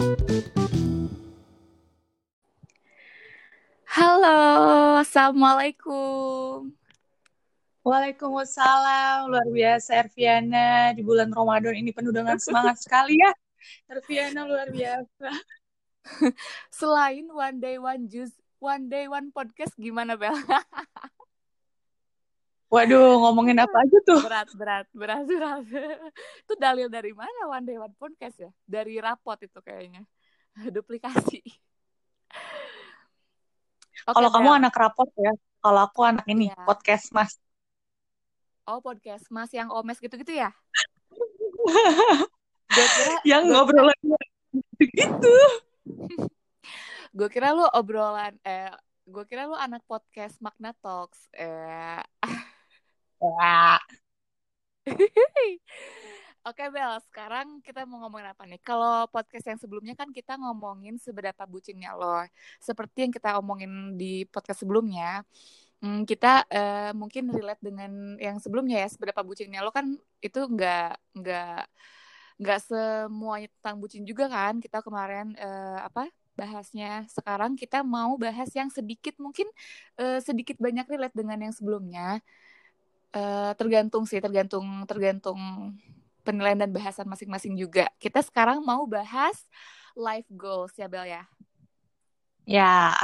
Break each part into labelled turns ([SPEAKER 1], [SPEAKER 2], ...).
[SPEAKER 1] Halo, Assalamualaikum.
[SPEAKER 2] Waalaikumsalam, luar biasa Erviana di bulan Ramadan ini penuh dengan semangat sekali ya. Erviana luar biasa.
[SPEAKER 1] Selain One Day One Juice, One Day One Podcast gimana Bel?
[SPEAKER 2] Waduh, ngomongin apa aja tuh?
[SPEAKER 1] berat, berat, berat, berat. itu dalil dari mana One Day One Podcast ya? Dari rapot itu kayaknya. Duplikasi.
[SPEAKER 2] Okay, Kalau kamu anak rapot ya, kalau aku anak ini yeah. podcast mas.
[SPEAKER 1] Oh podcast mas yang omes gitu-gitu ya?
[SPEAKER 2] gue kira yang ngobrol gitu.
[SPEAKER 1] gue kira lu obrolan eh gue kira lu anak podcast Magna Talks eh Oke Bel, sekarang kita mau ngomongin apa nih? Kalau podcast yang sebelumnya kan kita ngomongin seberapa bucinnya lo. Seperti yang kita omongin di podcast sebelumnya, hmm, kita uh, mungkin relate dengan yang sebelumnya ya, seberapa bucinnya lo kan itu nggak nggak nggak semuanya tentang bucin juga kan? Kita kemarin uh, apa? bahasnya. Sekarang kita mau bahas yang sedikit mungkin uh, sedikit banyak relate dengan yang sebelumnya uh, tergantung sih tergantung tergantung penilaian dan bahasan masing-masing juga. Kita sekarang mau bahas life goals ya Bel ya?
[SPEAKER 2] Ya.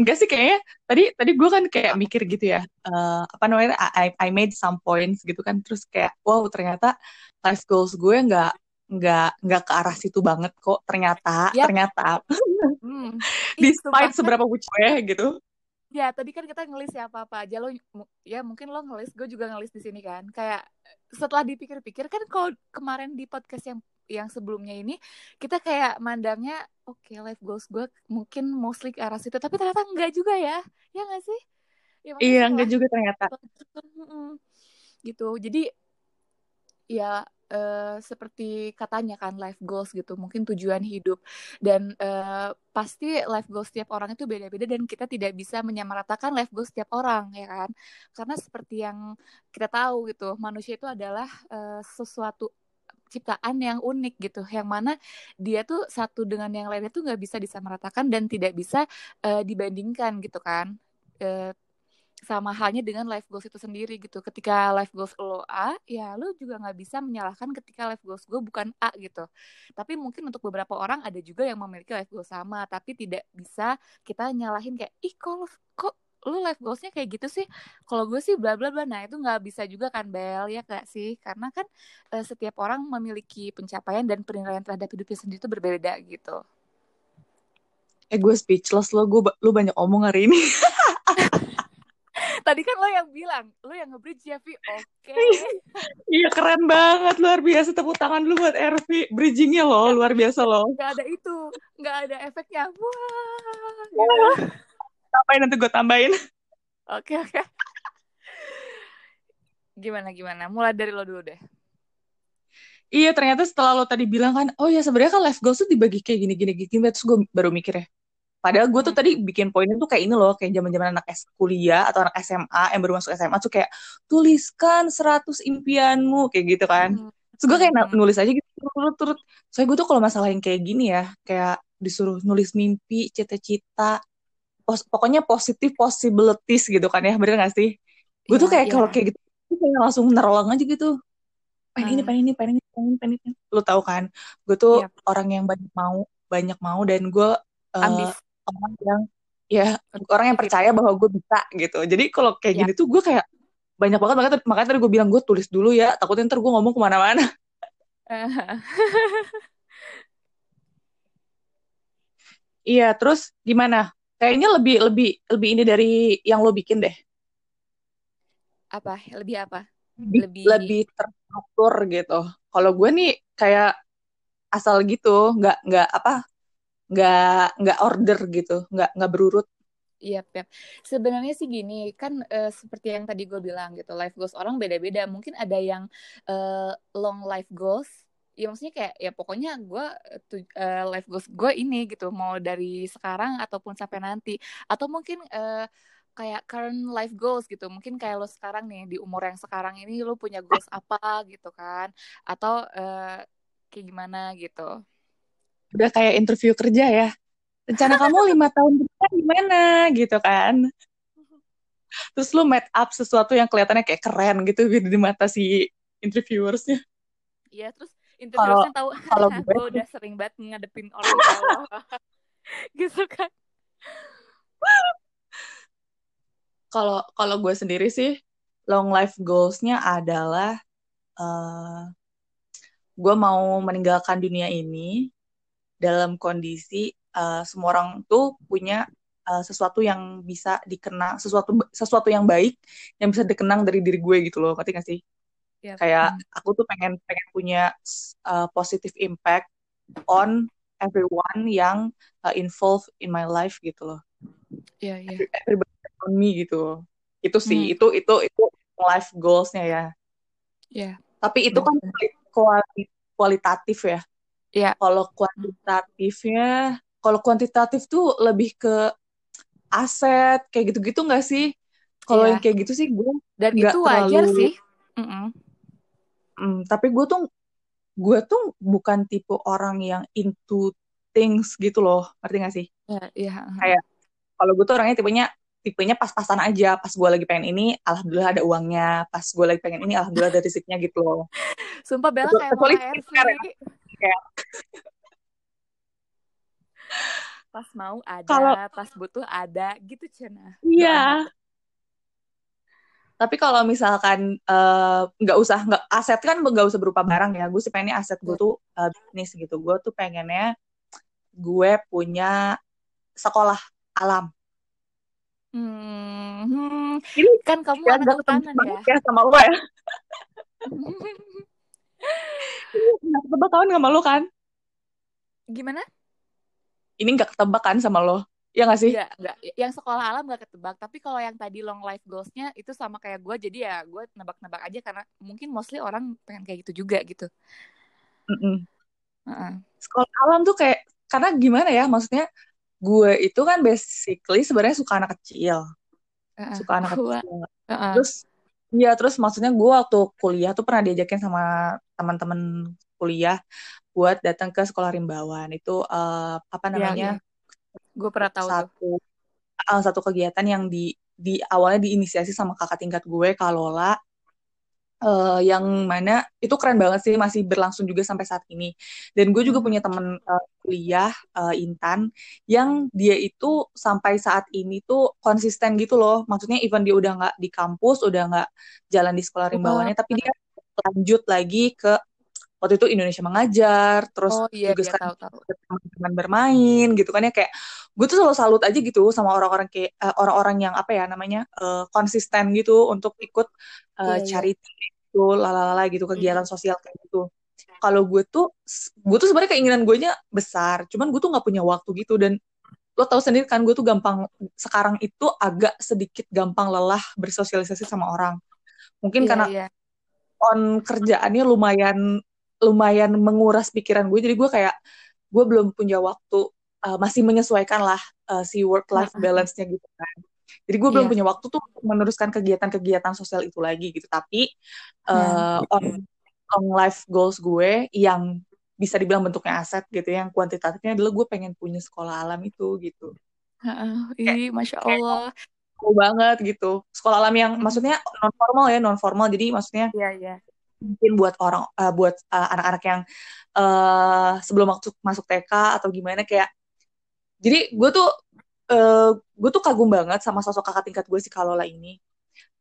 [SPEAKER 2] Enggak sih kayaknya tadi tadi gue kan kayak mikir gitu ya uh, apa namanya I, I made some points gitu kan terus kayak wow ternyata life goals gue nggak nggak nggak ke arah situ banget kok ternyata yep. ternyata. Hmm. despite seberapa bucin gitu
[SPEAKER 1] ya tadi kan kita ngelis ya apa apa aja lo ya mungkin lo ngelis gue juga ngelis di sini kan. Kayak setelah dipikir-pikir kan kalau kemarin di podcast yang yang sebelumnya ini kita kayak mandangnya oke okay, life goals gue mungkin mostly ke arah situ tapi ternyata enggak juga ya. Ya nggak sih?
[SPEAKER 2] Ya, iya enggak juga ternyata.
[SPEAKER 1] Gitu. Jadi ya uh, seperti katanya kan life goals gitu mungkin tujuan hidup. Dan uh, pasti life goals setiap orang itu beda-beda dan kita tidak bisa menyamaratakan life goals setiap orang ya kan? Karena seperti yang kita tahu gitu manusia itu adalah uh, sesuatu ciptaan yang unik gitu yang mana dia tuh satu dengan yang lainnya tuh nggak bisa disamaratakan dan tidak bisa uh, dibandingkan gitu kan. Uh, sama halnya dengan life goals itu sendiri gitu. Ketika life goals lo A, ya lo juga nggak bisa menyalahkan ketika life goals gue bukan A gitu. Tapi mungkin untuk beberapa orang ada juga yang memiliki life goals sama, tapi tidak bisa kita nyalahin kayak, ih kok kok lu life goalsnya kayak gitu sih? Kalau gue sih bla bla bla. Nah itu nggak bisa juga kan Bel ya gak sih? Karena kan uh, setiap orang memiliki pencapaian dan penilaian terhadap hidupnya sendiri itu berbeda gitu.
[SPEAKER 2] Eh gue speechless lo gue lu banyak omong hari ini
[SPEAKER 1] Tadi kan lo yang bilang, lo yang nge-bridge ya, Vi. Oke. Okay.
[SPEAKER 2] iya, keren banget. Luar biasa. Tepuk tangan dulu buat Ervi. Bridgingnya lo, luar biasa lo.
[SPEAKER 1] Gak ada itu. Gak ada efeknya. Wah.
[SPEAKER 2] Gitu. Tambahin nanti gue tambahin.
[SPEAKER 1] Oke, oke. Gimana, gimana? Mulai dari lo dulu deh.
[SPEAKER 2] Iya, ternyata setelah lo tadi bilang kan, oh ya sebenarnya kan life goals tuh dibagi kayak gini-gini gini. Terus gue baru mikir ya, Padahal gue tuh hmm. tadi bikin poinnya tuh kayak ini loh, kayak zaman-zaman anak S kuliah atau anak SMA yang baru masuk SMA tuh kayak tuliskan 100 impianmu kayak gitu kan. Hmm. Terus gue kayak hmm. nulis aja gitu turut-turut. Soalnya gue tuh kalau masalah yang kayak gini ya, kayak disuruh nulis mimpi, cita-cita, pos pokoknya positif possibilities gitu kan ya, bener gak sih? Gue tuh iya, kayak yeah. kalau kayak gitu, kayak langsung nerolong aja gitu. Pengen ini, pengen ini, pengen ini, pengen ini, pengen ini. Lu tau kan, gue tuh yep. Iya. orang yang banyak mau, banyak mau dan gue uh, orang yang ya orang yang percaya bahwa gue bisa gitu. Jadi kalau kayak ya. gini tuh gue kayak banyak banget makanya, makanya tadi gue bilang gue tulis dulu ya takutnya ntar gue ngomong ke mana-mana. Iya terus gimana? Kayaknya lebih lebih lebih ini dari yang lo bikin deh.
[SPEAKER 1] Apa? Lebih apa?
[SPEAKER 2] Lebih lebih terstruktur gitu. Kalau gue nih kayak asal gitu nggak nggak apa nggak nggak order gitu nggak nggak berurut
[SPEAKER 1] Iya, yep, Sebenarnya sih gini, kan uh, seperti yang tadi gue bilang gitu, life goals orang beda-beda. Mungkin ada yang uh, long life goals, ya maksudnya kayak ya pokoknya gue uh, life goals gue ini gitu, mau dari sekarang ataupun sampai nanti. Atau mungkin uh, kayak current life goals gitu. Mungkin kayak lo sekarang nih di umur yang sekarang ini lo punya goals apa gitu kan? Atau uh, kayak gimana gitu
[SPEAKER 2] udah kayak interview kerja ya. Rencana kamu lima tahun ke depan gimana? Gitu kan. Terus lu made up sesuatu yang kelihatannya kayak keren gitu di mata si interviewersnya.
[SPEAKER 1] Iya terus interviewersnya tahu
[SPEAKER 2] kalau
[SPEAKER 1] gue udah sering banget ngadepin orang tahu gitu kan.
[SPEAKER 2] Kalau kalau gue sendiri sih long life goals-nya adalah uh, gue mau meninggalkan dunia ini dalam kondisi uh, semua orang tuh punya uh, sesuatu yang bisa dikenang sesuatu sesuatu yang baik yang bisa dikenang dari diri gue gitu loh ngerti gak sih yep. kayak hmm. aku tuh pengen pengen punya uh, positive impact on everyone yang uh, involved in my life gitu loh
[SPEAKER 1] yeah, yeah.
[SPEAKER 2] everybody on me gitu itu sih hmm. itu itu itu life goalsnya ya
[SPEAKER 1] yeah.
[SPEAKER 2] tapi itu kan kualitatif ya
[SPEAKER 1] yeah.
[SPEAKER 2] kalau kuantitatifnya kalau kuantitatif tuh lebih ke aset kayak gitu-gitu nggak sih kalau yeah. yang kayak gitu sih gue
[SPEAKER 1] dan itu wajar terlalu... sih mm -mm.
[SPEAKER 2] Mm, tapi gue tuh gue tuh bukan tipe orang yang into things gitu loh ngerti gak sih
[SPEAKER 1] yeah, yeah.
[SPEAKER 2] kayak kalau gue tuh orangnya tipenya tipenya pas-pasan aja pas gue lagi pengen ini alhamdulillah ada uangnya pas gue lagi pengen ini alhamdulillah ada rezekinya gitu loh
[SPEAKER 1] sumpah Bella kayak mau.
[SPEAKER 2] Kayak
[SPEAKER 1] pas mau ada kalo, pas butuh ada gitu cina
[SPEAKER 2] iya. Tapi kalau misalkan eh, nggak uh, usah nggak aset kan nggak usah berupa barang ya. Gue sih pengennya aset gue iya. tuh uh, bisnis gitu. Gue tuh pengennya gue punya sekolah alam.
[SPEAKER 1] Hmm, ini kan kamu anak kehutanan ya?
[SPEAKER 2] ya sama lo ya. Nggak ketebak kawan sama lo kan?
[SPEAKER 1] Gimana?
[SPEAKER 2] Ini nggak ketebak kan sama lo? Ya nggak sih?
[SPEAKER 1] Iya, enggak. Yang sekolah alam nggak ketebak. Tapi kalau yang tadi long life goals-nya itu sama kayak gue. Jadi ya gue nebak-nebak aja karena mungkin mostly orang pengen kayak gitu juga gitu.
[SPEAKER 2] Mm -mm. Uh -uh. Sekolah alam tuh kayak karena gimana ya? Maksudnya gue itu kan basically sebenarnya suka anak kecil uh, suka anak kecil uh, uh. terus ya terus maksudnya gue waktu kuliah tuh pernah diajakin sama teman-teman kuliah buat datang ke sekolah rimbawan. Itu uh, apa iya, namanya? ya,
[SPEAKER 1] ya. gue pernah tahu
[SPEAKER 2] satu uh, satu kegiatan yang di di awalnya diinisiasi sama kakak tingkat gue Kalola uh, yang mana itu keren banget sih masih berlangsung juga sampai saat ini dan gue juga hmm. punya temen uh, kuliah uh, Intan yang dia itu sampai saat ini tuh konsisten gitu loh maksudnya even dia udah nggak di kampus udah nggak jalan di sekolah rimbawannya oh. tapi dia lanjut lagi ke waktu itu Indonesia mengajar terus
[SPEAKER 1] oh, iya, juga sekarang
[SPEAKER 2] teman-teman bermain gitu kan ya kayak gue tuh selalu salut aja gitu sama orang-orang kayak uh, orang-orang yang apa ya namanya uh, konsisten gitu untuk ikut uh, iya, charity iya gitu lalala gitu hmm. kegiatan sosial kayak gitu kalau gue tuh gue tuh sebenarnya keinginan gue nya besar cuman gue tuh nggak punya waktu gitu dan lo tau sendiri kan gue tuh gampang sekarang itu agak sedikit gampang lelah bersosialisasi sama orang mungkin yeah, karena yeah. on kerjaannya lumayan lumayan menguras pikiran gue jadi gue kayak gue belum punya waktu uh, masih menyesuaikan lah uh, si work life balance-nya gitu kan jadi gue belum yeah. punya waktu tuh untuk meneruskan kegiatan-kegiatan sosial itu lagi gitu. Tapi uh, on on life goals gue yang bisa dibilang bentuknya aset gitu ya, yang kuantitatifnya adalah gue pengen punya sekolah alam itu gitu.
[SPEAKER 1] Uh, ih, masya Allah.
[SPEAKER 2] Kayak, banget gitu. Sekolah alam yang maksudnya non formal ya, non formal. Jadi maksudnya
[SPEAKER 1] yeah, yeah.
[SPEAKER 2] Mungkin buat orang, uh, buat uh, anak-anak yang uh, sebelum masuk masuk TK atau gimana kayak. Jadi gue tuh uh, gue tuh kagum banget sama sosok kakak tingkat gue si Kalola ini.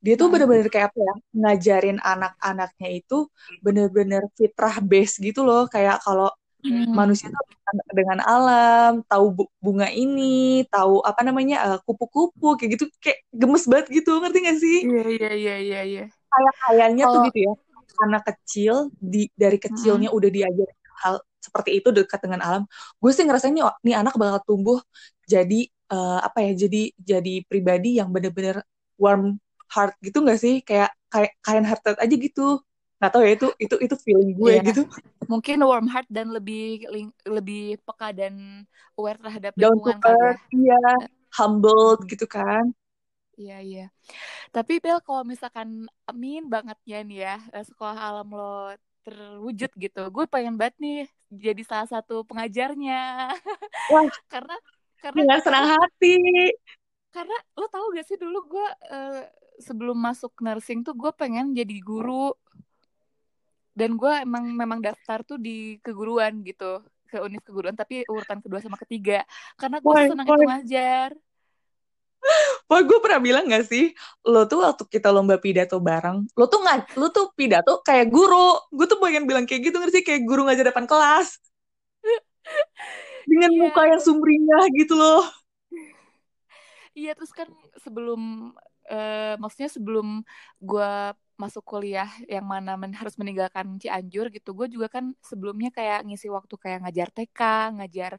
[SPEAKER 2] Dia tuh bener-bener kayak apa ya, ngajarin anak-anaknya itu bener-bener fitrah base gitu loh. Kayak kalau hmm. manusia tuh dengan alam, tahu bunga ini, tahu apa namanya uh, kupu-kupu kayak gitu, kayak gemes banget gitu, ngerti gak sih?
[SPEAKER 1] Iya iya iya iya. iya.
[SPEAKER 2] Kayak kayaknya tuh gitu ya, anak kecil di dari kecilnya hmm. udah diajarin hal seperti itu dekat dengan alam. Gue sih ngerasain nih, nih anak bakal tumbuh jadi uh, apa ya jadi jadi pribadi yang bener-bener warm heart gitu nggak sih kayak kayak kind hearted aja gitu nggak tahu ya itu itu itu feeling gue yeah. gitu
[SPEAKER 1] mungkin warm heart dan lebih lebih peka dan aware terhadap lingkungan ya
[SPEAKER 2] iya humble gitu kan
[SPEAKER 1] Iya iya. Tapi Bel kalau misalkan amin banget ya nih ya eh, sekolah alam lo terwujud gitu gue pengen banget nih jadi salah satu pengajarnya.
[SPEAKER 2] Wah,
[SPEAKER 1] karena karena
[SPEAKER 2] dengan senang hati.
[SPEAKER 1] karena lo tau gak sih dulu gue uh, sebelum masuk nursing tuh gue pengen jadi guru. Dan gue emang memang daftar tuh di keguruan gitu ke univ keguruan tapi urutan kedua sama ketiga. Karena gue senang itu ngajar
[SPEAKER 2] Wah, gue pernah bilang gak sih, lo tuh waktu kita lomba pidato bareng, lo tuh nggak, lo tuh pidato kayak guru. Gue tuh pengen bilang kayak gitu nggak sih, kayak guru ngajar depan kelas. Dengan yeah. muka yang sumringah gitu loh.
[SPEAKER 1] Iya, terus kan sebelum, uh, maksudnya sebelum gue masuk kuliah yang mana men harus meninggalkan Cianjur gitu gue juga kan sebelumnya kayak ngisi waktu kayak ngajar TK ngajar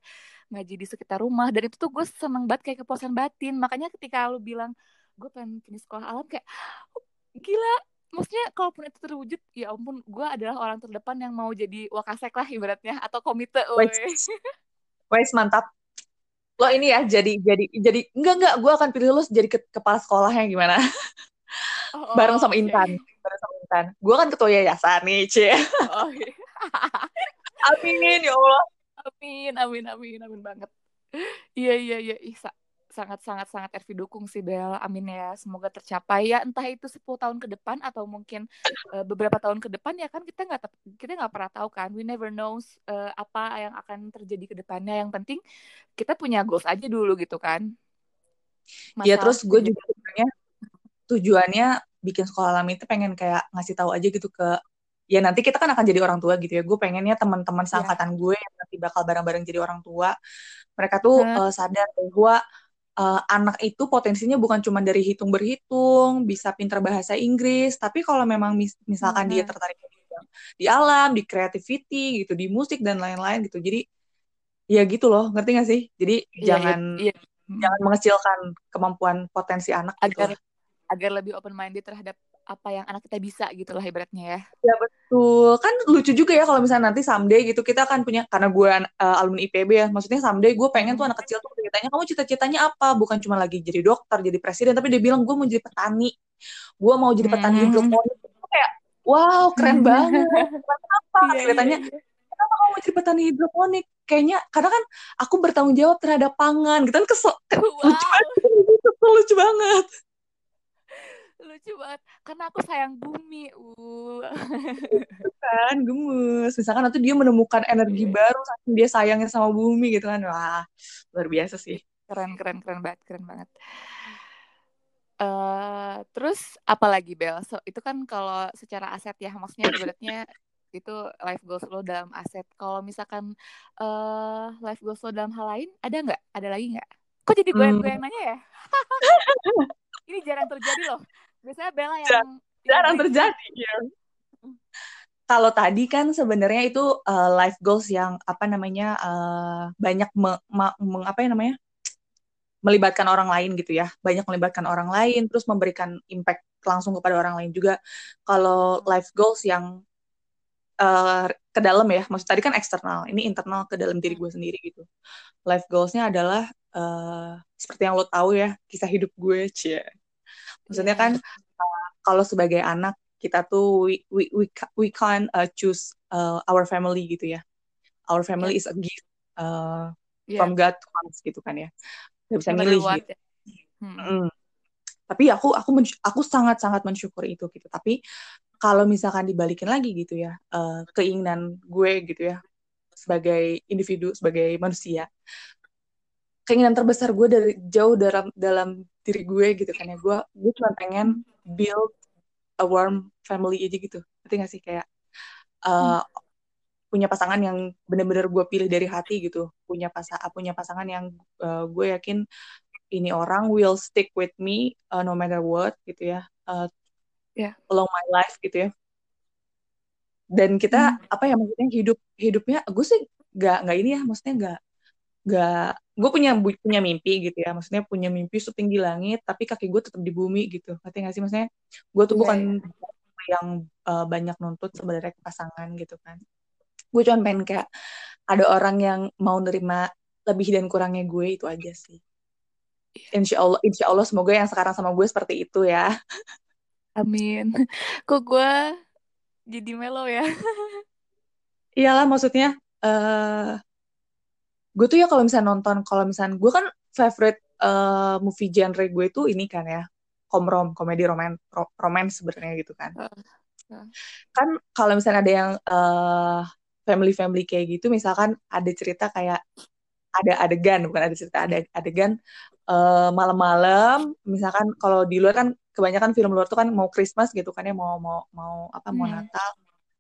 [SPEAKER 1] ngaji di sekitar rumah dan itu tuh gue seneng banget kayak kepuasan batin. Makanya ketika lu bilang gue pengen punya sekolah alam kayak oh, gila. Maksudnya kalaupun itu terwujud ya ampun gue adalah orang terdepan yang mau jadi wakasek lah ibaratnya atau komite
[SPEAKER 2] wes wes mantap. Lo ini ya jadi jadi jadi enggak enggak gue akan pilih lo jadi ke, kepala sekolahnya gimana? Oh, bareng sama okay. Intan bareng sama Intan. Gue kan ketua yayasan nih cie. Oh, okay. amin ya Allah
[SPEAKER 1] amin amin amin amin banget. Iya iya iya. Isa sangat sangat sangat Ervi dukung sih Bel. Amin ya. Semoga tercapai ya. Entah itu 10 tahun ke depan atau mungkin uh, beberapa tahun ke depan ya kan kita nggak kita nggak pernah tahu kan. We never knows uh, apa yang akan terjadi ke depannya. Yang penting kita punya goals aja dulu gitu kan.
[SPEAKER 2] Iya terus gue juga sebenarnya tujuannya bikin sekolah alam itu pengen kayak ngasih tahu aja gitu ke ya nanti kita kan akan jadi orang tua gitu ya gue pengennya teman-teman iya. seangkatan yeah. gue yang nanti bakal bareng-bareng jadi orang tua mereka tuh hmm. uh, sadar bahwa uh, anak itu potensinya bukan cuma dari hitung berhitung bisa pinter bahasa Inggris tapi kalau memang mis misalkan hmm. dia tertarik di alam di creativity gitu di musik dan lain-lain gitu jadi ya gitu loh ngerti gak sih jadi yeah, jangan yeah, yeah. jangan mengecilkan kemampuan potensi anak
[SPEAKER 1] agar gitu agar lebih open minded terhadap apa yang anak kita bisa gitu lah ibaratnya ya.
[SPEAKER 2] Ya betul. Kan lucu juga ya kalau misalnya nanti someday gitu kita akan punya karena gue uh, alumni IPB ya. Maksudnya someday gue pengen tuh anak kecil tuh ceritanya kamu cita-citanya apa? Bukan cuma lagi jadi dokter, jadi presiden, tapi dia bilang gue mau jadi petani. Gue mau jadi petani hmm. hidroponik. Kayak wow, keren hmm. banget. Kenapa? Yeah, iya, ceritanya yeah, yeah. Kenapa kamu mau jadi petani hidroponik? Kayaknya karena kan aku bertanggung jawab terhadap pangan. Gitu kan kesel. Wow. Lucu banget. lucu banget
[SPEAKER 1] lucu banget karena aku sayang bumi uh
[SPEAKER 2] kan gemes misalkan nanti dia menemukan energi yeah. baru saking dia sayangnya sama bumi gitu kan wah luar biasa sih
[SPEAKER 1] keren keren keren banget keren banget Uh, terus apalagi Bel? So, itu kan kalau secara aset ya, maksudnya ibaratnya itu life goals lo dalam aset. Kalau misalkan uh, life goals lo dalam hal lain, ada nggak? Ada lagi nggak? Kok jadi gue hmm. yang nanya ya? Ini jarang terjadi loh. Biasanya Bella yang
[SPEAKER 2] jarang terjadi ya. Kalau tadi kan sebenarnya itu uh, life goals yang apa namanya uh, banyak me, me, me, apa ya namanya melibatkan orang lain gitu ya, banyak melibatkan orang lain, terus memberikan impact langsung kepada orang lain juga. Kalau life goals yang uh, ke dalam ya, maksud tadi kan eksternal, ini internal ke dalam diri gue sendiri gitu. Life goalsnya adalah uh, seperti yang lo tahu ya, kisah hidup gue, cie Maksudnya kan uh, kalau sebagai anak kita tuh we we we, we can't uh, choose uh, our family gitu ya. Our family yeah. is a gift uh, yeah. from God to us gitu kan ya. Gak bisa milih gitu. Ya. Hmm. Mm. Tapi aku aku aku sangat sangat mensyukuri itu gitu. Tapi kalau misalkan dibalikin lagi gitu ya, uh, keinginan gue gitu ya sebagai individu, sebagai manusia, keinginan terbesar gue dari jauh dalam dalam diri gue gitu kan ya. Gue gue cuma pengen build a warm family aja gitu. Ngerti gak sih? Kayak uh, hmm. punya pasangan yang benar-benar gue pilih dari hati gitu. Punya pasang punya pasangan yang uh, gue yakin ini orang will stick with me uh, no matter what gitu ya. Uh, yeah. along my life gitu ya. Dan kita hmm. apa ya maksudnya hidup hidupnya gue sih nggak nggak ini ya. Maksudnya nggak nggak gue punya punya mimpi gitu ya. Maksudnya punya mimpi setinggi langit tapi kaki gue tetap di bumi gitu. Ngerti gak sih? Maksudnya gue tuh yeah, bukan yeah. yang uh, banyak nuntut sebenarnya ke pasangan gitu kan. Gue cuma pengen kayak ada orang yang mau nerima lebih dan kurangnya gue itu aja sih. Iya. insya Allah insya Allah semoga yang sekarang sama gue seperti itu ya.
[SPEAKER 1] Amin. Kok gue jadi melo ya?
[SPEAKER 2] Iyalah maksudnya uh, gue tuh ya kalau misalnya nonton kalau misalnya gue kan favorite uh, movie genre gue itu ini kan ya komrom komedi roman ro romance sebenarnya gitu kan uh, uh. kan kalau misalnya ada yang uh, family family kayak gitu misalkan ada cerita kayak ada adegan bukan ada cerita ada adegan uh, malam-malam misalkan kalau di luar kan kebanyakan film luar tuh kan mau Christmas gitu kan ya mau mau mau apa mau hmm. Natal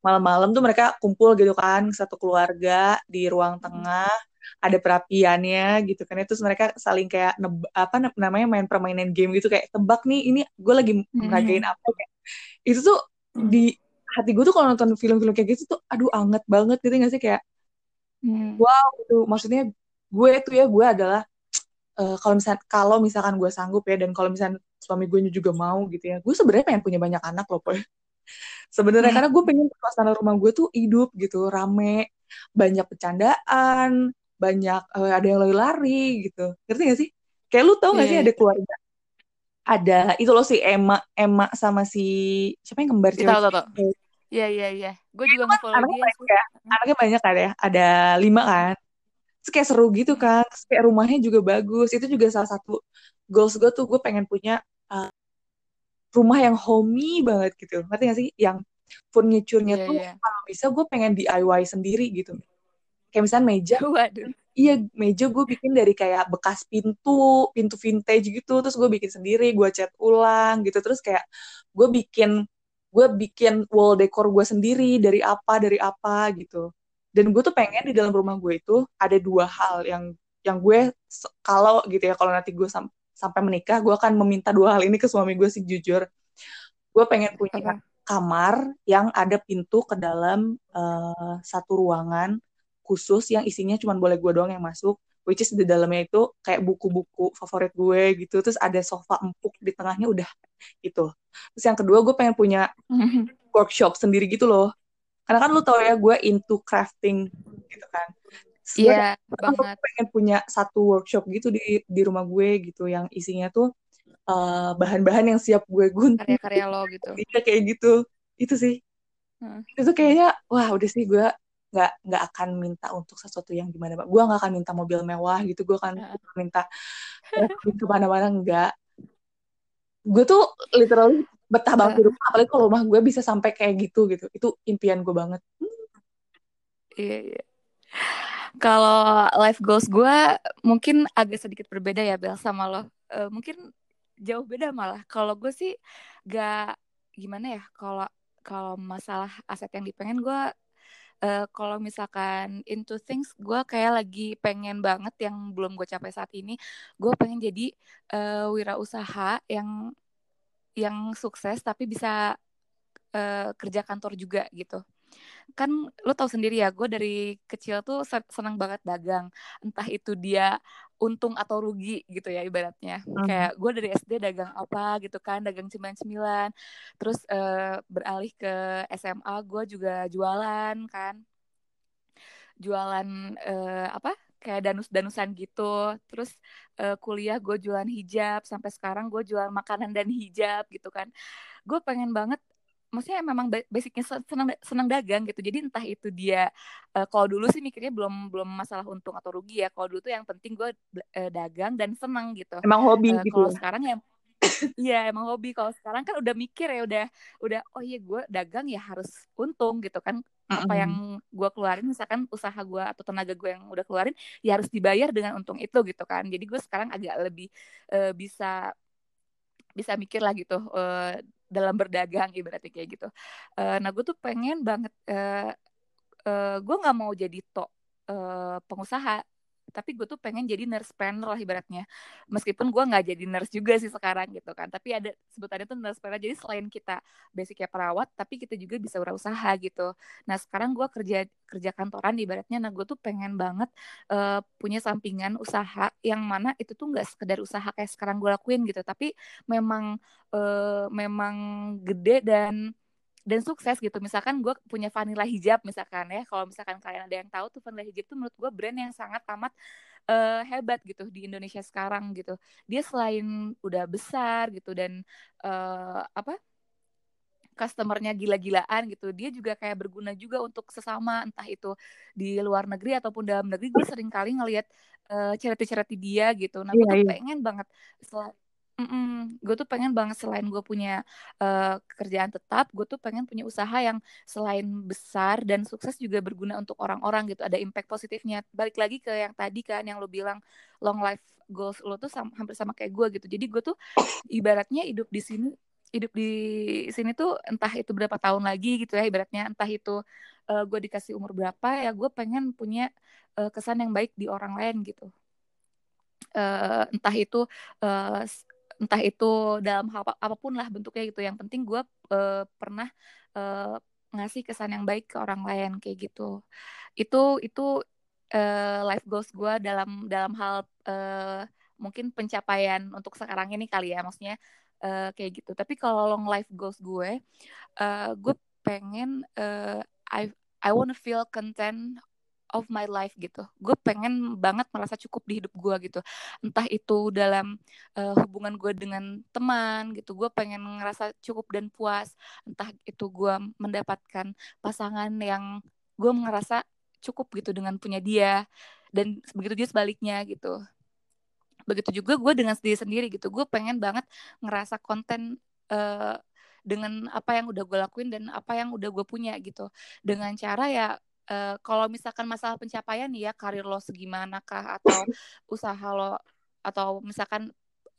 [SPEAKER 2] malam-malam tuh mereka kumpul gitu kan satu keluarga di ruang hmm. Ada perapiannya gitu kan itu mereka saling kayak neb, apa namanya main permainan game gitu kayak tebak nih ini gue lagi hmm. meragain apa kayak itu tuh hmm. di hati gue tuh kalau nonton film-film kayak gitu tuh aduh anget banget gitu gak sih kayak hmm. wow itu maksudnya gue tuh ya gue adalah uh, kalau misal kalau misalkan gue sanggup ya dan kalau misalkan suami gue juga mau gitu ya gue sebenarnya pengen punya banyak anak loh poy sebenarnya hmm. karena gue pengen suasana rumah gue tuh hidup gitu rame banyak bercandaan banyak uh, ada yang lari-lari gitu. Ngerti gak sih? Kayak lu tau gak yeah, sih yeah. ada keluarga? Ada itu loh si Emma Emma sama si siapa yang kembar
[SPEAKER 1] cewek? tahu tahu. Iya iya iya. Gue juga nge-follow
[SPEAKER 2] anaknya dia banyak ya. anaknya banyak kan ya? Ada lima kan? Terus kayak seru gitu kan? Terus kayak rumahnya juga bagus. Itu juga salah satu goals gue tuh gue pengen punya uh, rumah yang homey banget gitu. Ngerti gak sih? Yang furniture-nya yeah, tuh yeah. kalau bisa gue pengen DIY sendiri gitu kayak misalnya meja. Waduh. iya meja gue bikin dari kayak bekas pintu pintu vintage gitu. Terus gue bikin sendiri gue cat ulang gitu. Terus kayak gue bikin gue bikin wall decor gue sendiri dari apa dari apa gitu. Dan gue tuh pengen di dalam rumah gue itu ada dua hal yang yang gue kalau gitu ya kalau nanti gue sam sampai menikah gue akan meminta dua hal ini ke suami gue sih jujur. Gue pengen punya kamar yang ada pintu ke dalam uh, satu ruangan khusus yang isinya cuma boleh gue doang yang masuk which is di dalamnya itu kayak buku-buku favorit gue gitu terus ada sofa empuk di tengahnya udah gitu terus yang kedua gue pengen punya workshop sendiri gitu loh karena kan lu tau ya gue into crafting gitu kan
[SPEAKER 1] Iya yeah, banget.
[SPEAKER 2] pengen punya satu workshop gitu di di rumah gue gitu yang isinya tuh bahan bahan-bahan yang siap gue gunting.
[SPEAKER 1] Karya-karya lo gitu.
[SPEAKER 2] Iya kayak gitu. Itu sih. Hmm. Itu kayaknya wah udah sih gue nggak nggak akan minta untuk sesuatu yang gimana pak gue nggak akan minta mobil mewah gitu. Gue akan uh. minta ke mana-mana enggak gue tuh literally betah banget di rumah. Apalagi kalau rumah gue bisa sampai kayak gitu gitu. Itu impian gue banget.
[SPEAKER 1] Iya iya. Kalau life goals gue mungkin agak sedikit berbeda ya Bel sama lo. Uh, mungkin jauh beda malah. Kalau gue sih gak gimana ya kalau kalau masalah aset yang dipengen gue uh, kalau misalkan into things gue kayak lagi pengen banget yang belum gue capai saat ini gue pengen jadi uh, wirausaha yang yang sukses tapi bisa uh, kerja kantor juga gitu kan lo tau sendiri ya gue dari kecil tuh senang banget dagang entah itu dia untung atau rugi gitu ya ibaratnya uh-huh. kayak gue dari SD dagang apa gitu kan dagang cemilan-cemilan terus uh, beralih ke SMA gue juga jualan kan jualan uh, apa kayak danus-danusan gitu. Terus uh, kuliah gue jualan hijab, sampai sekarang gue jual makanan dan hijab gitu kan. Gue pengen banget maksudnya memang basicnya senang senang dagang gitu. Jadi entah itu dia uh, kalau dulu sih mikirnya belum belum masalah untung atau rugi ya. Kalau dulu tuh yang penting gue uh, dagang dan senang gitu.
[SPEAKER 2] Emang hobi uh,
[SPEAKER 1] gitu kalau ya? sekarang ya Iya emang hobi. Kalau sekarang kan udah mikir ya udah udah oh iya gue dagang ya harus untung gitu kan. Apa yang gue keluarin misalkan usaha gue atau tenaga gue yang udah keluarin ya harus dibayar dengan untung itu gitu kan. Jadi gue sekarang agak lebih uh, bisa bisa mikir lah gitu uh, dalam berdagang ibaratnya kayak gitu. Uh, nah gue tuh pengen banget uh, uh, gue nggak mau jadi tok uh, pengusaha tapi gue tuh pengen jadi nurse planner lah ibaratnya. Meskipun gue nggak jadi nurse juga sih sekarang gitu kan. Tapi ada sebutannya tuh nurse planner. Jadi selain kita basicnya perawat tapi kita juga bisa berusaha gitu. Nah sekarang gue kerja kerja kantoran ibaratnya. Nah gue tuh pengen banget uh, punya sampingan usaha yang mana itu tuh nggak sekedar usaha kayak sekarang gue lakuin gitu. Tapi memang uh, memang gede dan dan sukses gitu. Misalkan gue punya vanilla hijab misalkan ya. Kalau misalkan kalian ada yang tahu tuh vanilla hijab tuh menurut gue brand yang sangat amat uh, hebat gitu di Indonesia sekarang gitu. Dia selain udah besar gitu dan uh, apa customernya gila-gilaan gitu dia juga kayak berguna juga untuk sesama entah itu di luar negeri ataupun dalam negeri. Gue sering kali ngelihat uh, cerita-cerita dia gitu. Nah gue yeah, tuh yeah. pengen banget sel Mm-mm. Gue tuh pengen banget selain gue punya uh, kerjaan tetap, gue tuh pengen punya usaha yang selain besar dan sukses juga berguna untuk orang-orang gitu. Ada impact positifnya. Balik lagi ke yang tadi kan, yang lo bilang long life goals lo tuh sama, hampir sama kayak gue gitu. Jadi gue tuh ibaratnya hidup di sini, hidup di sini tuh entah itu berapa tahun lagi gitu ya ibaratnya, entah itu uh, gue dikasih umur berapa ya gue pengen punya uh, kesan yang baik di orang lain gitu. Uh, entah itu uh, entah itu dalam hal apa pun lah bentuknya gitu. Yang penting gue uh, pernah uh, ngasih kesan yang baik ke orang lain kayak gitu. Itu itu uh, life goals gue dalam dalam hal uh, mungkin pencapaian untuk sekarang ini kali ya maksudnya uh, kayak gitu. Tapi kalau long life goals gue uh, gue pengen uh, I I wanna feel content of my life gitu. Gue pengen banget merasa cukup di hidup gue gitu. Entah itu dalam uh, hubungan gue dengan teman gitu. Gue pengen ngerasa cukup dan puas. Entah itu gue mendapatkan pasangan yang gue ngerasa cukup gitu dengan punya dia. Dan begitu juga sebaliknya gitu. Begitu juga gue dengan sendiri sendiri gitu. Gue pengen banget ngerasa konten uh, dengan apa yang udah gue lakuin dan apa yang udah gue punya gitu dengan cara ya uh, kalau misalkan masalah pencapaian nih ya karir lo segimana kah atau usaha lo atau misalkan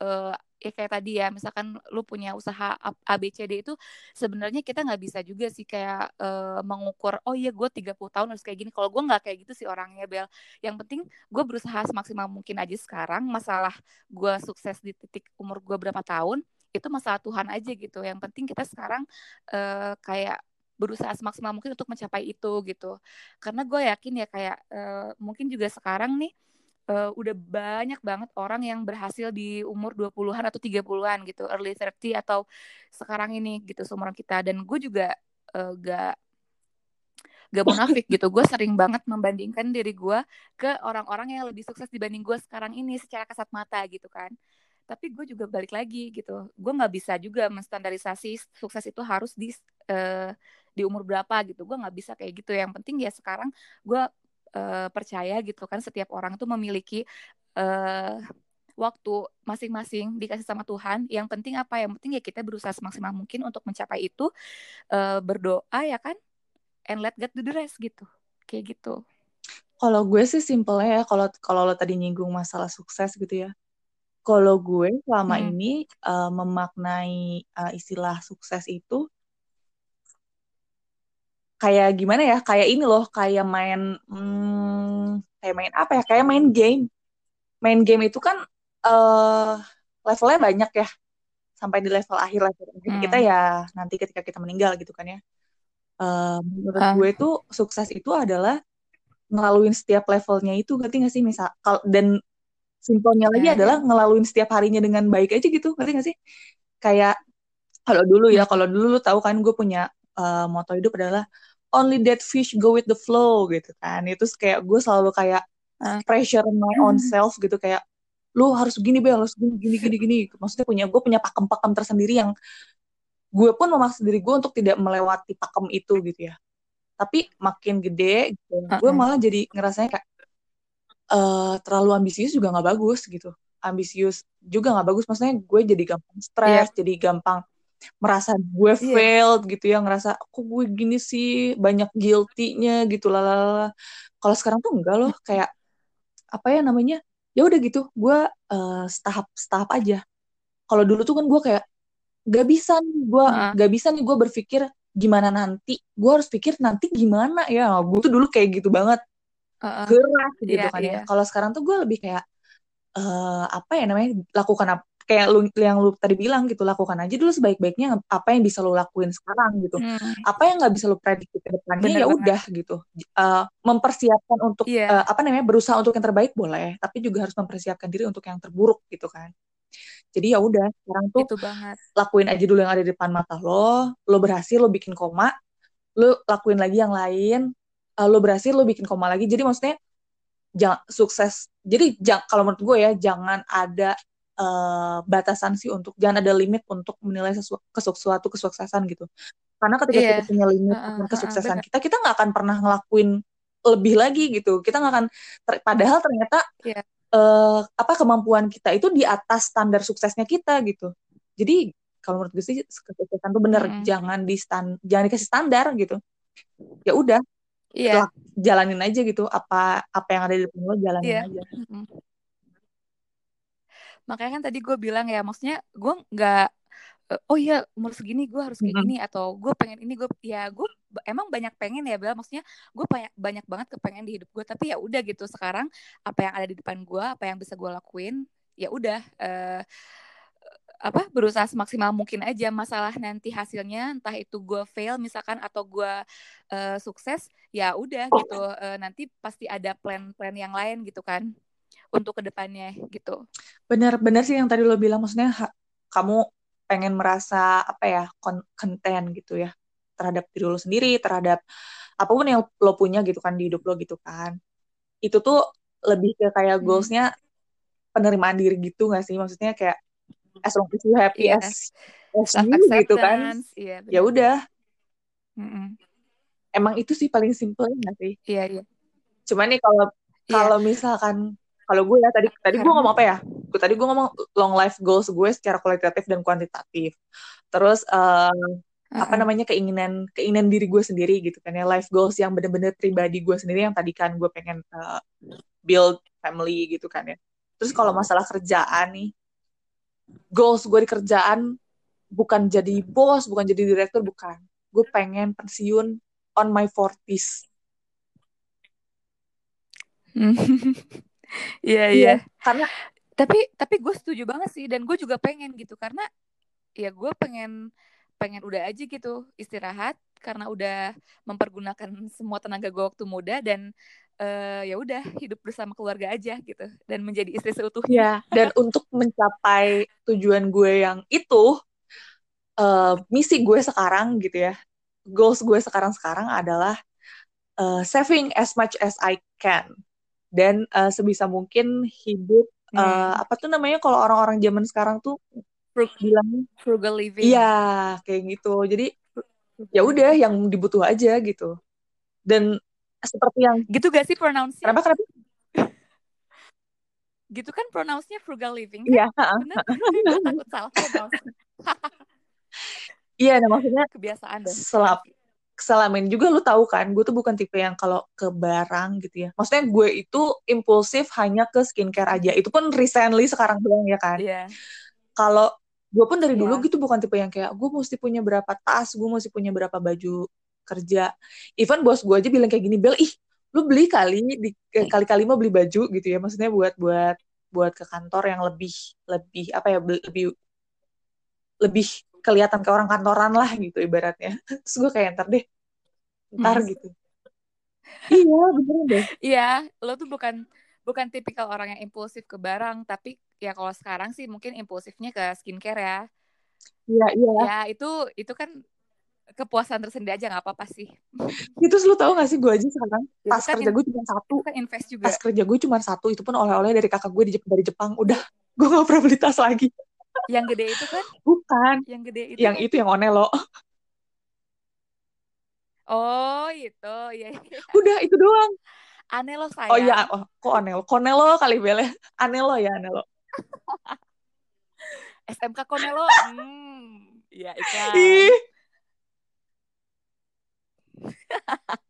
[SPEAKER 1] uh, ya kayak tadi ya misalkan lu punya usaha ABCD itu sebenarnya kita nggak bisa juga sih kayak uh, mengukur oh iya gue 30 tahun harus kayak gini. Kalau gue nggak kayak gitu sih orangnya Bel. Yang penting gue berusaha semaksimal mungkin aja sekarang. Masalah gue sukses di titik umur gue berapa tahun itu masalah Tuhan aja gitu. Yang penting kita sekarang uh, kayak berusaha semaksimal mungkin untuk mencapai itu gitu. Karena gue yakin ya kayak uh, mungkin juga sekarang nih uh, udah banyak banget orang yang berhasil di umur 20-an atau 30-an gitu early 30 atau sekarang ini gitu seumuran kita. Dan gue juga uh, gak gak munafik gitu. Gue sering banget membandingkan diri gue ke orang-orang yang lebih sukses dibanding gue sekarang ini secara kasat mata gitu kan tapi gue juga balik lagi gitu. Gue nggak bisa juga menstandarisasi sukses itu harus di uh, di umur berapa gitu. Gue nggak bisa kayak gitu. Yang penting ya sekarang gue uh, percaya gitu kan setiap orang tuh memiliki uh, waktu masing-masing dikasih sama Tuhan. Yang penting apa? Yang penting ya kita berusaha semaksimal mungkin untuk mencapai itu uh, berdoa ya kan? And let God do the rest gitu. Kayak gitu.
[SPEAKER 2] Kalau gue sih simpelnya ya kalau kalau lo tadi nyinggung masalah sukses gitu ya kalau gue selama hmm. ini uh, memaknai uh, istilah sukses itu kayak gimana ya kayak ini loh kayak main hmm, kayak main apa ya kayak main game main game itu kan uh, levelnya banyak ya sampai di level akhir level akhir hmm. kita ya nanti ketika kita meninggal gitu kan ya uh, menurut uh. gue itu sukses itu adalah ngelaluin setiap levelnya itu ngerti gak sih misal kal dan simpelnya lagi yeah, adalah yeah. ngelaluin setiap harinya dengan baik aja gitu ngerti gak sih kayak kalau dulu ya hmm. kalau dulu lu tahu kan gue punya uh, moto hidup adalah only that fish go with the flow gitu kan itu kayak gue selalu kayak uh. pressure my own self gitu kayak lu harus gini bel harus gini gini gini gini maksudnya punya gue punya pakem-pakem tersendiri yang gue pun memaksa diri gue untuk tidak melewati pakem itu gitu ya tapi makin gede gitu, uh -uh. gue malah jadi ngerasanya kayak uh, terlalu ambisius juga nggak bagus gitu ambisius juga nggak bagus maksudnya gue jadi gampang stres yeah. jadi gampang merasa gue yeah. failed gitu ya ngerasa kok gue gini sih banyak guilty-nya gitu lah kalau sekarang tuh enggak loh kayak apa ya namanya ya udah gitu gue uh, setahap setahap aja kalau dulu tuh kan gue kayak gak bisa nih gue uh. gak bisa nih gue berpikir gimana nanti gue harus pikir nanti gimana ya gue tuh dulu kayak gitu banget uh, uh. gerak gitu yeah, kan yeah. ya iya. kalau sekarang tuh gue lebih kayak uh, apa ya namanya lakukan apa kayak lu yang lu tadi bilang gitu lakukan aja dulu sebaik-baiknya apa yang bisa lu lakuin sekarang gitu hmm. apa yang nggak bisa lu prediksi ke depannya ya udah gitu uh, mempersiapkan untuk yeah. Iya. uh, apa namanya berusaha untuk yang terbaik boleh tapi juga harus mempersiapkan diri untuk yang terburuk gitu kan jadi ya udah sekarang tuh
[SPEAKER 1] Itu banget.
[SPEAKER 2] lakuin aja dulu yang ada di depan mata lo lo berhasil lo bikin koma lo lakuin lagi yang lain uh, lo berhasil lo bikin koma lagi jadi maksudnya jangan sukses jadi jang, kalau menurut gue ya jangan ada uh, batasan sih untuk jangan ada limit untuk menilai sesu, kesuatu kesuksesan gitu karena ketika
[SPEAKER 1] Iya.
[SPEAKER 2] kita punya limit akan
[SPEAKER 1] heeh,
[SPEAKER 2] kesuksesan
[SPEAKER 1] benar.
[SPEAKER 2] kita kita nggak akan pernah ngelakuin lebih lagi gitu kita nggak akan ter- padahal ternyata
[SPEAKER 1] Iya.
[SPEAKER 2] eh, apa kemampuan kita itu di atas standar suksesnya kita gitu jadi kalau menurut gue sih kesuksesan tuh bener
[SPEAKER 1] Mm-mm.
[SPEAKER 2] jangan di stan jangan dikasih standar gitu ya udah
[SPEAKER 1] Iya.
[SPEAKER 2] lak- jalanin aja gitu apa apa yang ada di depan lo jalanin
[SPEAKER 1] Iya.
[SPEAKER 2] aja.
[SPEAKER 1] Makanya kan tadi gue bilang ya, maksudnya gue nggak eh, oh iya umur segini gue harus kayak gini atau gue pengen ini gue ya gue emang banyak pengen ya Bel maksudnya gue banyak banyak banget kepengen di hidup gue tapi ya udah gitu sekarang apa yang ada di depan gue apa yang bisa gue lakuin ya udah eh, apa berusaha semaksimal mungkin aja masalah nanti hasilnya entah itu gue fail misalkan atau gue eh, sukses ya udah gitu. Eh, nanti pasti ada plan-plan yang lain gitu kan untuk ke depannya gitu.
[SPEAKER 2] Bener-bener sih yang tadi lo bilang maksudnya ha- kamu pengen merasa apa ya kon- konten gitu ya terhadap diri lo sendiri terhadap apa pun yang lo punya gitu kan di hidup lo gitu kan. Itu tuh lebih ke kayak
[SPEAKER 1] Hmm.
[SPEAKER 2] goalsnya penerimaan diri gitu gak sih? Maksudnya kayak as long as you happy
[SPEAKER 1] Iya.
[SPEAKER 2] as as
[SPEAKER 1] self
[SPEAKER 2] you gitu kan.
[SPEAKER 1] acceptance. Iya
[SPEAKER 2] ya udah.
[SPEAKER 1] Mm-mm.
[SPEAKER 2] emang itu sih paling simple gak sih?
[SPEAKER 1] Iya iya.
[SPEAKER 2] Cuman nih kalau
[SPEAKER 1] iya.
[SPEAKER 2] kalau misalkan kalau gue ya tadi tadi gue ngomong apa ya? Gue tadi gue ngomong long life goals gue secara kualitatif dan kuantitatif. Terus eh, apa
[SPEAKER 1] Heeh.
[SPEAKER 2] namanya keinginan keinginan diri gue sendiri gitu kan ya. Life goals yang bener-bener pribadi gue sendiri yang tadi kan gue pengen eh, build family gitu kan ya. Terus kalau masalah kerjaan nih goals gue di kerjaan bukan jadi bos bukan jadi direktur bukan. Gue pengen pensiun on my 40s
[SPEAKER 1] iya
[SPEAKER 2] iya
[SPEAKER 1] iya.
[SPEAKER 2] karena
[SPEAKER 1] tapi tapi gue setuju banget sih dan gue juga pengen gitu karena ya gue pengen pengen udah aja gitu istirahat karena udah mempergunakan semua tenaga gue waktu muda dan eh, ya udah hidup bersama keluarga aja gitu. Dan menjadi istri seutuhnya.
[SPEAKER 2] Ya dan untuk mencapai tujuan gue yang itu eh, misi gue sekarang gitu ya goals gue sekarang-sekarang adalah eh, saving as much as I can. Dan eh, sebisa mungkin hidup
[SPEAKER 1] hmm.
[SPEAKER 2] apa tuh namanya kalau orang-orang zaman sekarang tuh
[SPEAKER 1] Frug-
[SPEAKER 2] bilangnya
[SPEAKER 1] frugal living.
[SPEAKER 2] iya kayak gitu. Jadi ya
[SPEAKER 1] frugal
[SPEAKER 2] udah yang dibutuh aja gitu. Dan seperti yang
[SPEAKER 1] gitu gak sih pronounce-nya?
[SPEAKER 2] Kenapa kenapa?
[SPEAKER 1] Gitu kan pronounce-nya frugal living. Kan?
[SPEAKER 2] iya
[SPEAKER 1] gue takut salah pronounce
[SPEAKER 2] iya nah maksudnya
[SPEAKER 1] kebiasaan deh
[SPEAKER 2] selap selama ini juga lu tahu kan gue tuh bukan tipe yang kalau ke barang gitu ya. Maksudnya gue itu impulsif hanya ke skincare aja. Itu pun recently sekarang doang ya kan?
[SPEAKER 1] Iya.
[SPEAKER 2] Kalau gue pun dari dulu
[SPEAKER 1] iya
[SPEAKER 2] gitu bukan tipe yang kayak gue mesti punya berapa tas gue mesti punya berapa baju kerja. Even bos gue aja bilang kayak gini Bel ih lu beli kali di eh, kali-kali mau beli baju gitu ya. Maksudnya buat buat buat ke kantor yang lebih lebih apa ya lebih lebih kelihatan kayak orang kantoran lah gitu ibaratnya. Terus gue kayak ntar deh ntar
[SPEAKER 1] Hmm.
[SPEAKER 2] gitu. Iya bener deh.
[SPEAKER 1] Iya, lo tuh bukan bukan tipikal orang yang impulsif ke barang, tapi ya kalau sekarang sih mungkin impulsifnya ke skincare ya.
[SPEAKER 2] iya iya.
[SPEAKER 1] Ya itu itu kan kepuasan tersendiri aja nggak apa-apa sih.
[SPEAKER 2] itu lu tau gak sih gue aja sekarang
[SPEAKER 1] Itu
[SPEAKER 2] tas
[SPEAKER 1] kan
[SPEAKER 2] kerja gue cuma satu
[SPEAKER 1] kan invest juga.
[SPEAKER 2] tas kerja gue cuma satu itu pun oleh-oleh dari kakak gue dari Jepang udah gue gak pernah beli tas lagi
[SPEAKER 1] Yang gede itu kan,
[SPEAKER 2] bukan
[SPEAKER 1] yang gede itu
[SPEAKER 2] yang
[SPEAKER 1] kan.
[SPEAKER 2] itu yang onelo
[SPEAKER 1] Oh, itu. Iya, iya.
[SPEAKER 2] udah itu doang
[SPEAKER 1] Aneh lo
[SPEAKER 2] oh iya oh, kok onelo konelo kali bele anelo ya anelo
[SPEAKER 1] SMK Konelo. Hmm, ya iklan.
[SPEAKER 2] ih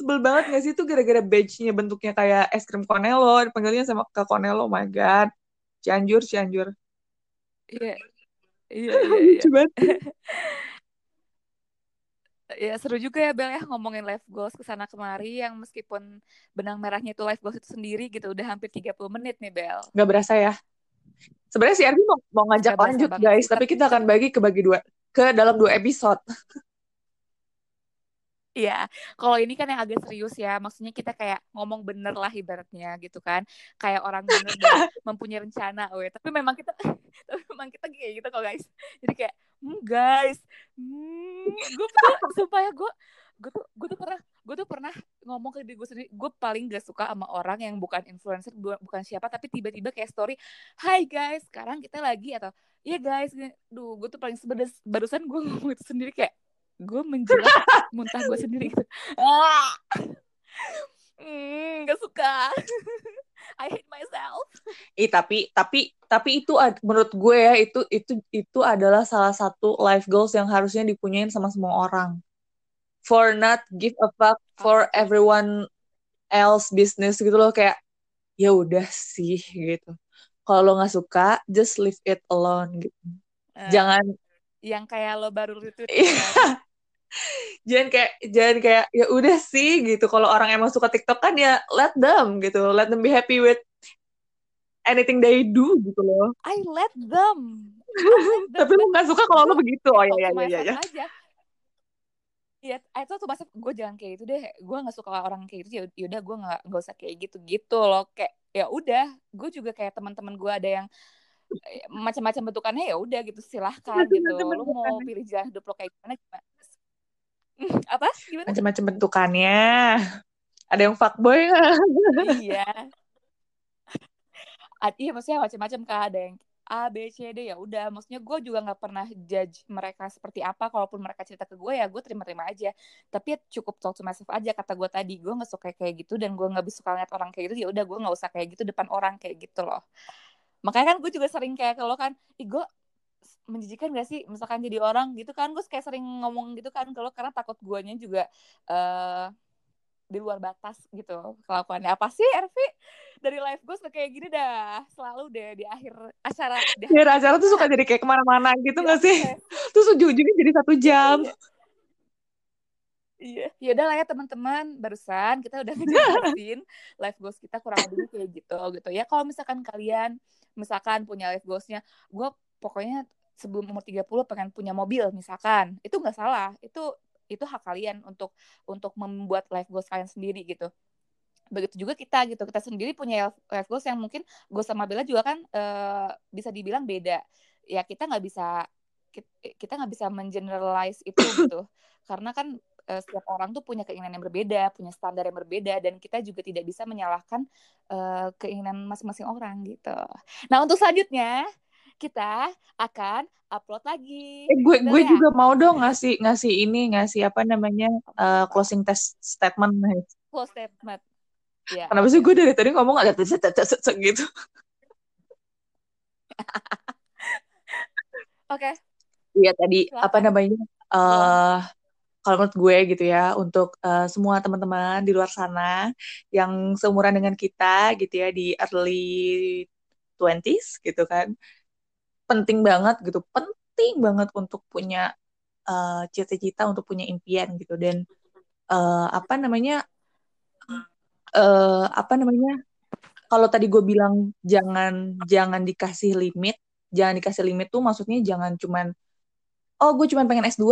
[SPEAKER 2] sebel banget gak sih? Itu gara-gara badge-nya bentuknya kayak es krim konelo dipanggilnya sama ke konelo oh my god. Cianjur Cianjur.
[SPEAKER 1] Iya, iya, iya, Ya seru juga ya Bel ya ngomongin life goals ke sana kemari yang meskipun benang merahnya itu life goals itu sendiri gitu udah hampir 30 menit nih Bel.
[SPEAKER 2] nggak berasa ya. Sebenarnya si Ardi mau, mau ngajak
[SPEAKER 1] Gak
[SPEAKER 2] lanjut guys tapi kita akan bagi ke bagi dua ke dalam dua episode
[SPEAKER 1] Iya, kalau ini kan yang agak serius ya, maksudnya kita kayak ngomong bener lah ibaratnya gitu kan, kayak orang bener mempunyai rencana, weh. Tapi memang kita, tapi memang kita kayak gitu kok guys. Jadi kayak, hmm guys, hmm, gue tuh supaya gue gue tuh gue tuh pernah gue tuh pernah ngomong ke diri gue sendiri gue paling gak suka sama orang yang bukan influencer bukan siapa tapi tiba-tiba kayak story Hai guys sekarang kita lagi atau iya guys duh gue tuh paling sebedes barusan gue ngomong itu sendiri kayak gue menjelat muntah gue sendiri gitu ah hmm, gak suka I hate myself.
[SPEAKER 2] Ih tapi tapi tapi itu menurut gue ya itu itu itu adalah salah satu life goals yang harusnya dipunyain sama semua orang. For not give a fuck for everyone else business gitu loh kayak ya udah sih gitu. Kalau lo nggak suka, just leave it alone gitu. Uh, Jangan
[SPEAKER 1] yang kayak lo baru itu.
[SPEAKER 2] Jangan kayak jangan kayak ya udah sih gitu kalau orang emang suka TikTok kan ya let them gitu let them be happy with anything they do gitu loh
[SPEAKER 1] I let them,
[SPEAKER 2] tapi lu nggak suka kalau lo begitu oh ya ya ya ya.
[SPEAKER 1] Iya, itu tuh masa gue jangan kayak gitu deh. Gue nggak suka orang kayak gitu. Ya udah, gue nggak nggak usah kayak gitu gitu loh. Kayak ya udah, gue juga kayak teman-teman gue ada yang eh, macam-macam bentukannya ya udah gitu silahkan gitu. Lo mau pilih jalan hidup lo kayak gimana? gimana apa? Gimana?
[SPEAKER 2] Macam-macam bentukannya. Ada yang fuckboy
[SPEAKER 1] iya. Iya maksudnya macam-macam kak. Ada yang A B C D. Ya udah maksudnya gue juga nggak pernah judge mereka seperti apa. Kalaupun mereka cerita ke gue ya gue terima-terima aja. Tapi ya cukup talk to myself aja kata gue tadi. Gue nggak suka kayak gitu dan gue nggak bisa suka lihat orang kayak gitu. Ya udah gue nggak usah kayak gitu depan orang kayak gitu loh. Makanya kan gue juga sering kayak kalau kan ih gue menjijikan gak sih? Misalkan jadi orang gitu kan gue kayak sering ngomong gitu kan kalau karena takut guanya juga uh, di luar batas gitu kelakuannya. Apa sih Ervi? Dari live gue kayak gini dah. Selalu deh di akhir acara
[SPEAKER 2] di akhir acara tuh suka jadi kayak ke mana-mana gitu nggak sih? terus ujung-ujungnya jadi satu jam.
[SPEAKER 1] Iya, ya udah lah ya teman-teman. Barusan kita udah ngejelasin live goals kita kurang lebih kayak gitu gitu. Ya. Kalau misalkan kalian misalkan punya live goalsnya, gue pokoknya sebelum umur 30 pengen punya mobil misalkan. Itu nggak salah. Itu itu hak kalian untuk untuk membuat life goals kalian sendiri gitu. Begitu juga kita gitu. Kita sendiri punya life goals yang mungkin gue sama Bella juga kan uh, bisa dibilang beda. Ya kita nggak bisa kita nggak bisa mengeneralize itu gitu. Karena kan uh, setiap orang tuh punya keinginan yang berbeda punya standar yang berbeda dan kita juga tidak bisa menyalahkan uh, keinginan masing-masing orang gitu. Nah untuk selanjutnya kita akan upload lagi.
[SPEAKER 2] Eh, gue gue ya? juga mau dong ngasih ngasih ini ngasih apa namanya uh, closing test statement.
[SPEAKER 1] Close statement.
[SPEAKER 2] Ya. Kenapa sih gue dari tadi ngomong agak gitu?
[SPEAKER 1] Oke. Okay.
[SPEAKER 2] Iya tadi Silahkan. apa namanya? Uh, kalau menurut gue gitu ya untuk uh, semua teman-teman di luar sana yang seumuran dengan kita gitu ya di early 20s gitu kan penting banget gitu penting banget untuk punya uh, cita-cita untuk punya impian gitu. Dan uh, apa namanya uh, apa namanya kalau tadi gue bilang jangan jangan dikasih limit jangan dikasih limit tuh maksudnya jangan cuman oh gue cuman pengen S2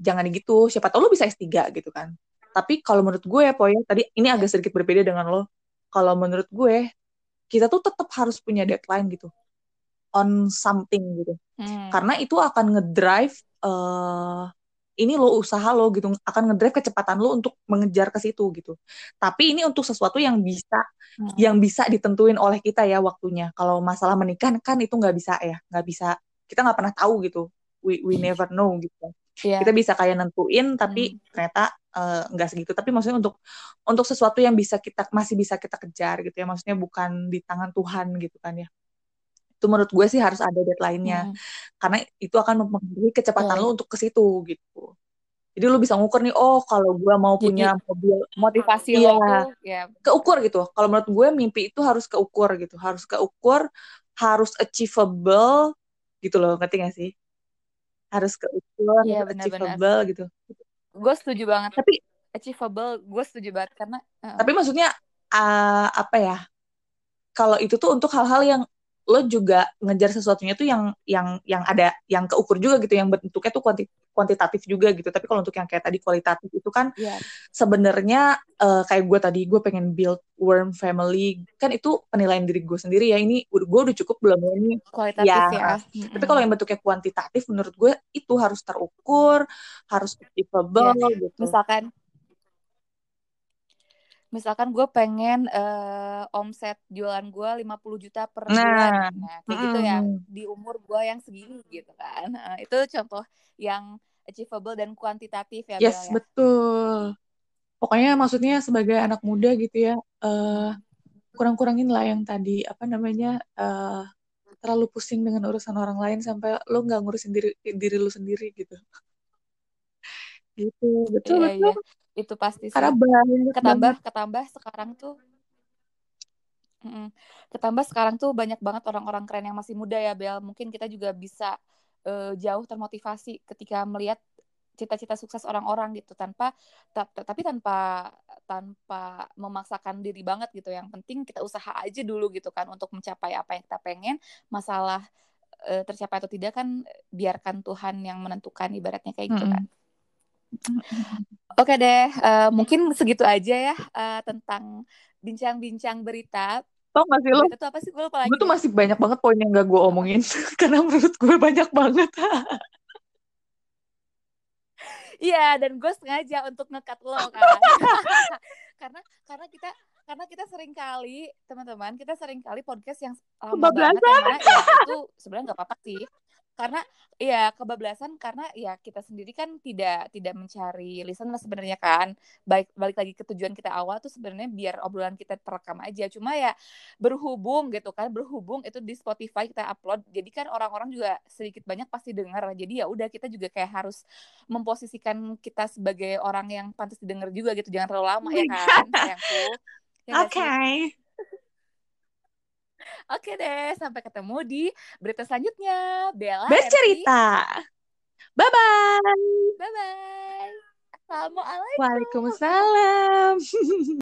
[SPEAKER 2] jangan gitu siapa tahu lo bisa S3 gitu kan. Tapi kalau menurut gue ya Poy tadi ini agak sedikit berbeda dengan lo. Kalau menurut gue kita tuh tetap harus punya deadline gitu on something gitu hmm. karena itu akan ngedrive uh, ini lo usaha lo gitu akan ngedrive kecepatan lo untuk mengejar ke situ gitu tapi ini untuk sesuatu yang bisa hmm. yang bisa ditentuin oleh kita ya waktunya kalau masalah menikah kan itu nggak bisa ya nggak bisa kita nggak pernah tahu gitu we we never know gitu yeah. kita bisa kayak nentuin tapi hmm. ternyata eh, nggak uh, segitu tapi maksudnya untuk untuk sesuatu yang bisa kita masih bisa kita kejar gitu ya maksudnya bukan di tangan Tuhan gitu kan ya itu menurut gue sih harus ada deadline-nya. Hmm. karena itu akan mempengaruhi kecepatan hmm. lo untuk ke situ gitu. Jadi lo bisa ngukur nih oh kalau gue mau jadi, punya mobil
[SPEAKER 1] motivasi iya, lo
[SPEAKER 2] ya. Keukur gitu. Kalau menurut gue mimpi itu harus keukur gitu. Harus keukur harus achievable gitu loh. Ngerti gak sih? Harus keukur ya, harus bener, achievable bener. gitu.
[SPEAKER 1] Gue setuju banget. Tapi achievable gue setuju banget. Karena
[SPEAKER 2] uh. tapi maksudnya uh, apa ya? Kalau itu tuh untuk hal-hal yang lo juga ngejar sesuatunya tuh yang yang yang ada yang keukur juga gitu yang bentuknya tuh kuanti, kuantitatif juga gitu tapi kalau untuk yang kayak tadi kualitatif itu kan yeah. sebenarnya uh, kayak gue tadi gue pengen build warm family kan itu penilaian diri gue sendiri ya ini gue udah cukup belum ya ini
[SPEAKER 1] kualitatif ya, ya.
[SPEAKER 2] Mm-hmm. tapi kalau yang bentuknya kuantitatif menurut gue itu harus terukur harus achievable yeah. gitu
[SPEAKER 1] misalkan misalkan gue pengen uh, omset jualan gue 50 juta per
[SPEAKER 2] Nah,
[SPEAKER 1] bulan nah kayak gitu ya di umur gue yang segini gitu kan Nah, itu contoh yang achievable dan kuantitatif ya
[SPEAKER 2] Yes,
[SPEAKER 1] Bel ya
[SPEAKER 2] betul. Pokoknya maksudnya sebagai anak muda gitu ya, eh kurang-kurangin lah yang tadi apa namanya eh terlalu pusing dengan urusan orang lain sampai lo nggak ngurusin diri diri lu sendiri gitu. Gitu, betul
[SPEAKER 1] iya
[SPEAKER 2] betul.
[SPEAKER 1] iya itu pasti
[SPEAKER 2] Karena
[SPEAKER 1] sih
[SPEAKER 2] banyak
[SPEAKER 1] ketambah
[SPEAKER 2] banget.
[SPEAKER 1] ketambah sekarang tuh. Ketambah sekarang tuh banyak banget orang-orang keren yang masih muda ya Bel. Mungkin kita juga bisa eh, jauh termotivasi ketika melihat cita-cita sukses orang-orang gitu tanpa ta- ta- tapi tanpa tanpa memaksakan diri banget gitu. Yang penting kita usaha aja dulu gitu kan untuk mencapai apa yang kita pengen. Masalah eh, tercapai atau tidak kan biarkan Tuhan yang menentukan ibaratnya kayak gitu kan. Oke deh, eh, mungkin segitu aja ya eh, tentang bincang-bincang berita.
[SPEAKER 2] Tau gak sih lo?
[SPEAKER 1] Tuh apa sih? Gue lupa lagi
[SPEAKER 2] Gue tuh masih banyak banget poin yang gak gue omongin karena menurut gue banyak banget.
[SPEAKER 1] Iya, dan gue sengaja untuk ngekat lo kan. karena karena kita karena kita sering kali teman-teman kita sering kali podcast yang lama banget mana ya itu sebenarnya nggak apa-apa sih karena ya kebablasan karena ya kita sendiri kan tidak tidak mencari listener sebenarnya kan. Baik balik lagi ke tujuan kita awal tuh sebenarnya biar obrolan kita terekam aja. Cuma ya berhubung gitu kan berhubung itu di Spotify kita upload jadi kan orang-orang juga sedikit banyak pasti dengar jadi ya udah kita juga kayak harus memposisikan kita sebagai orang yang pantas didengar juga gitu. Jangan terlalu lama ya kan? Sayangku. Ya
[SPEAKER 2] Oke.
[SPEAKER 1] sih? Oke deh, sampai ketemu di berita selanjutnya. Bella.
[SPEAKER 2] Bercerita. Bye-bye.
[SPEAKER 1] Bye-bye. Assalamualaikum.
[SPEAKER 2] Waalaikumsalam.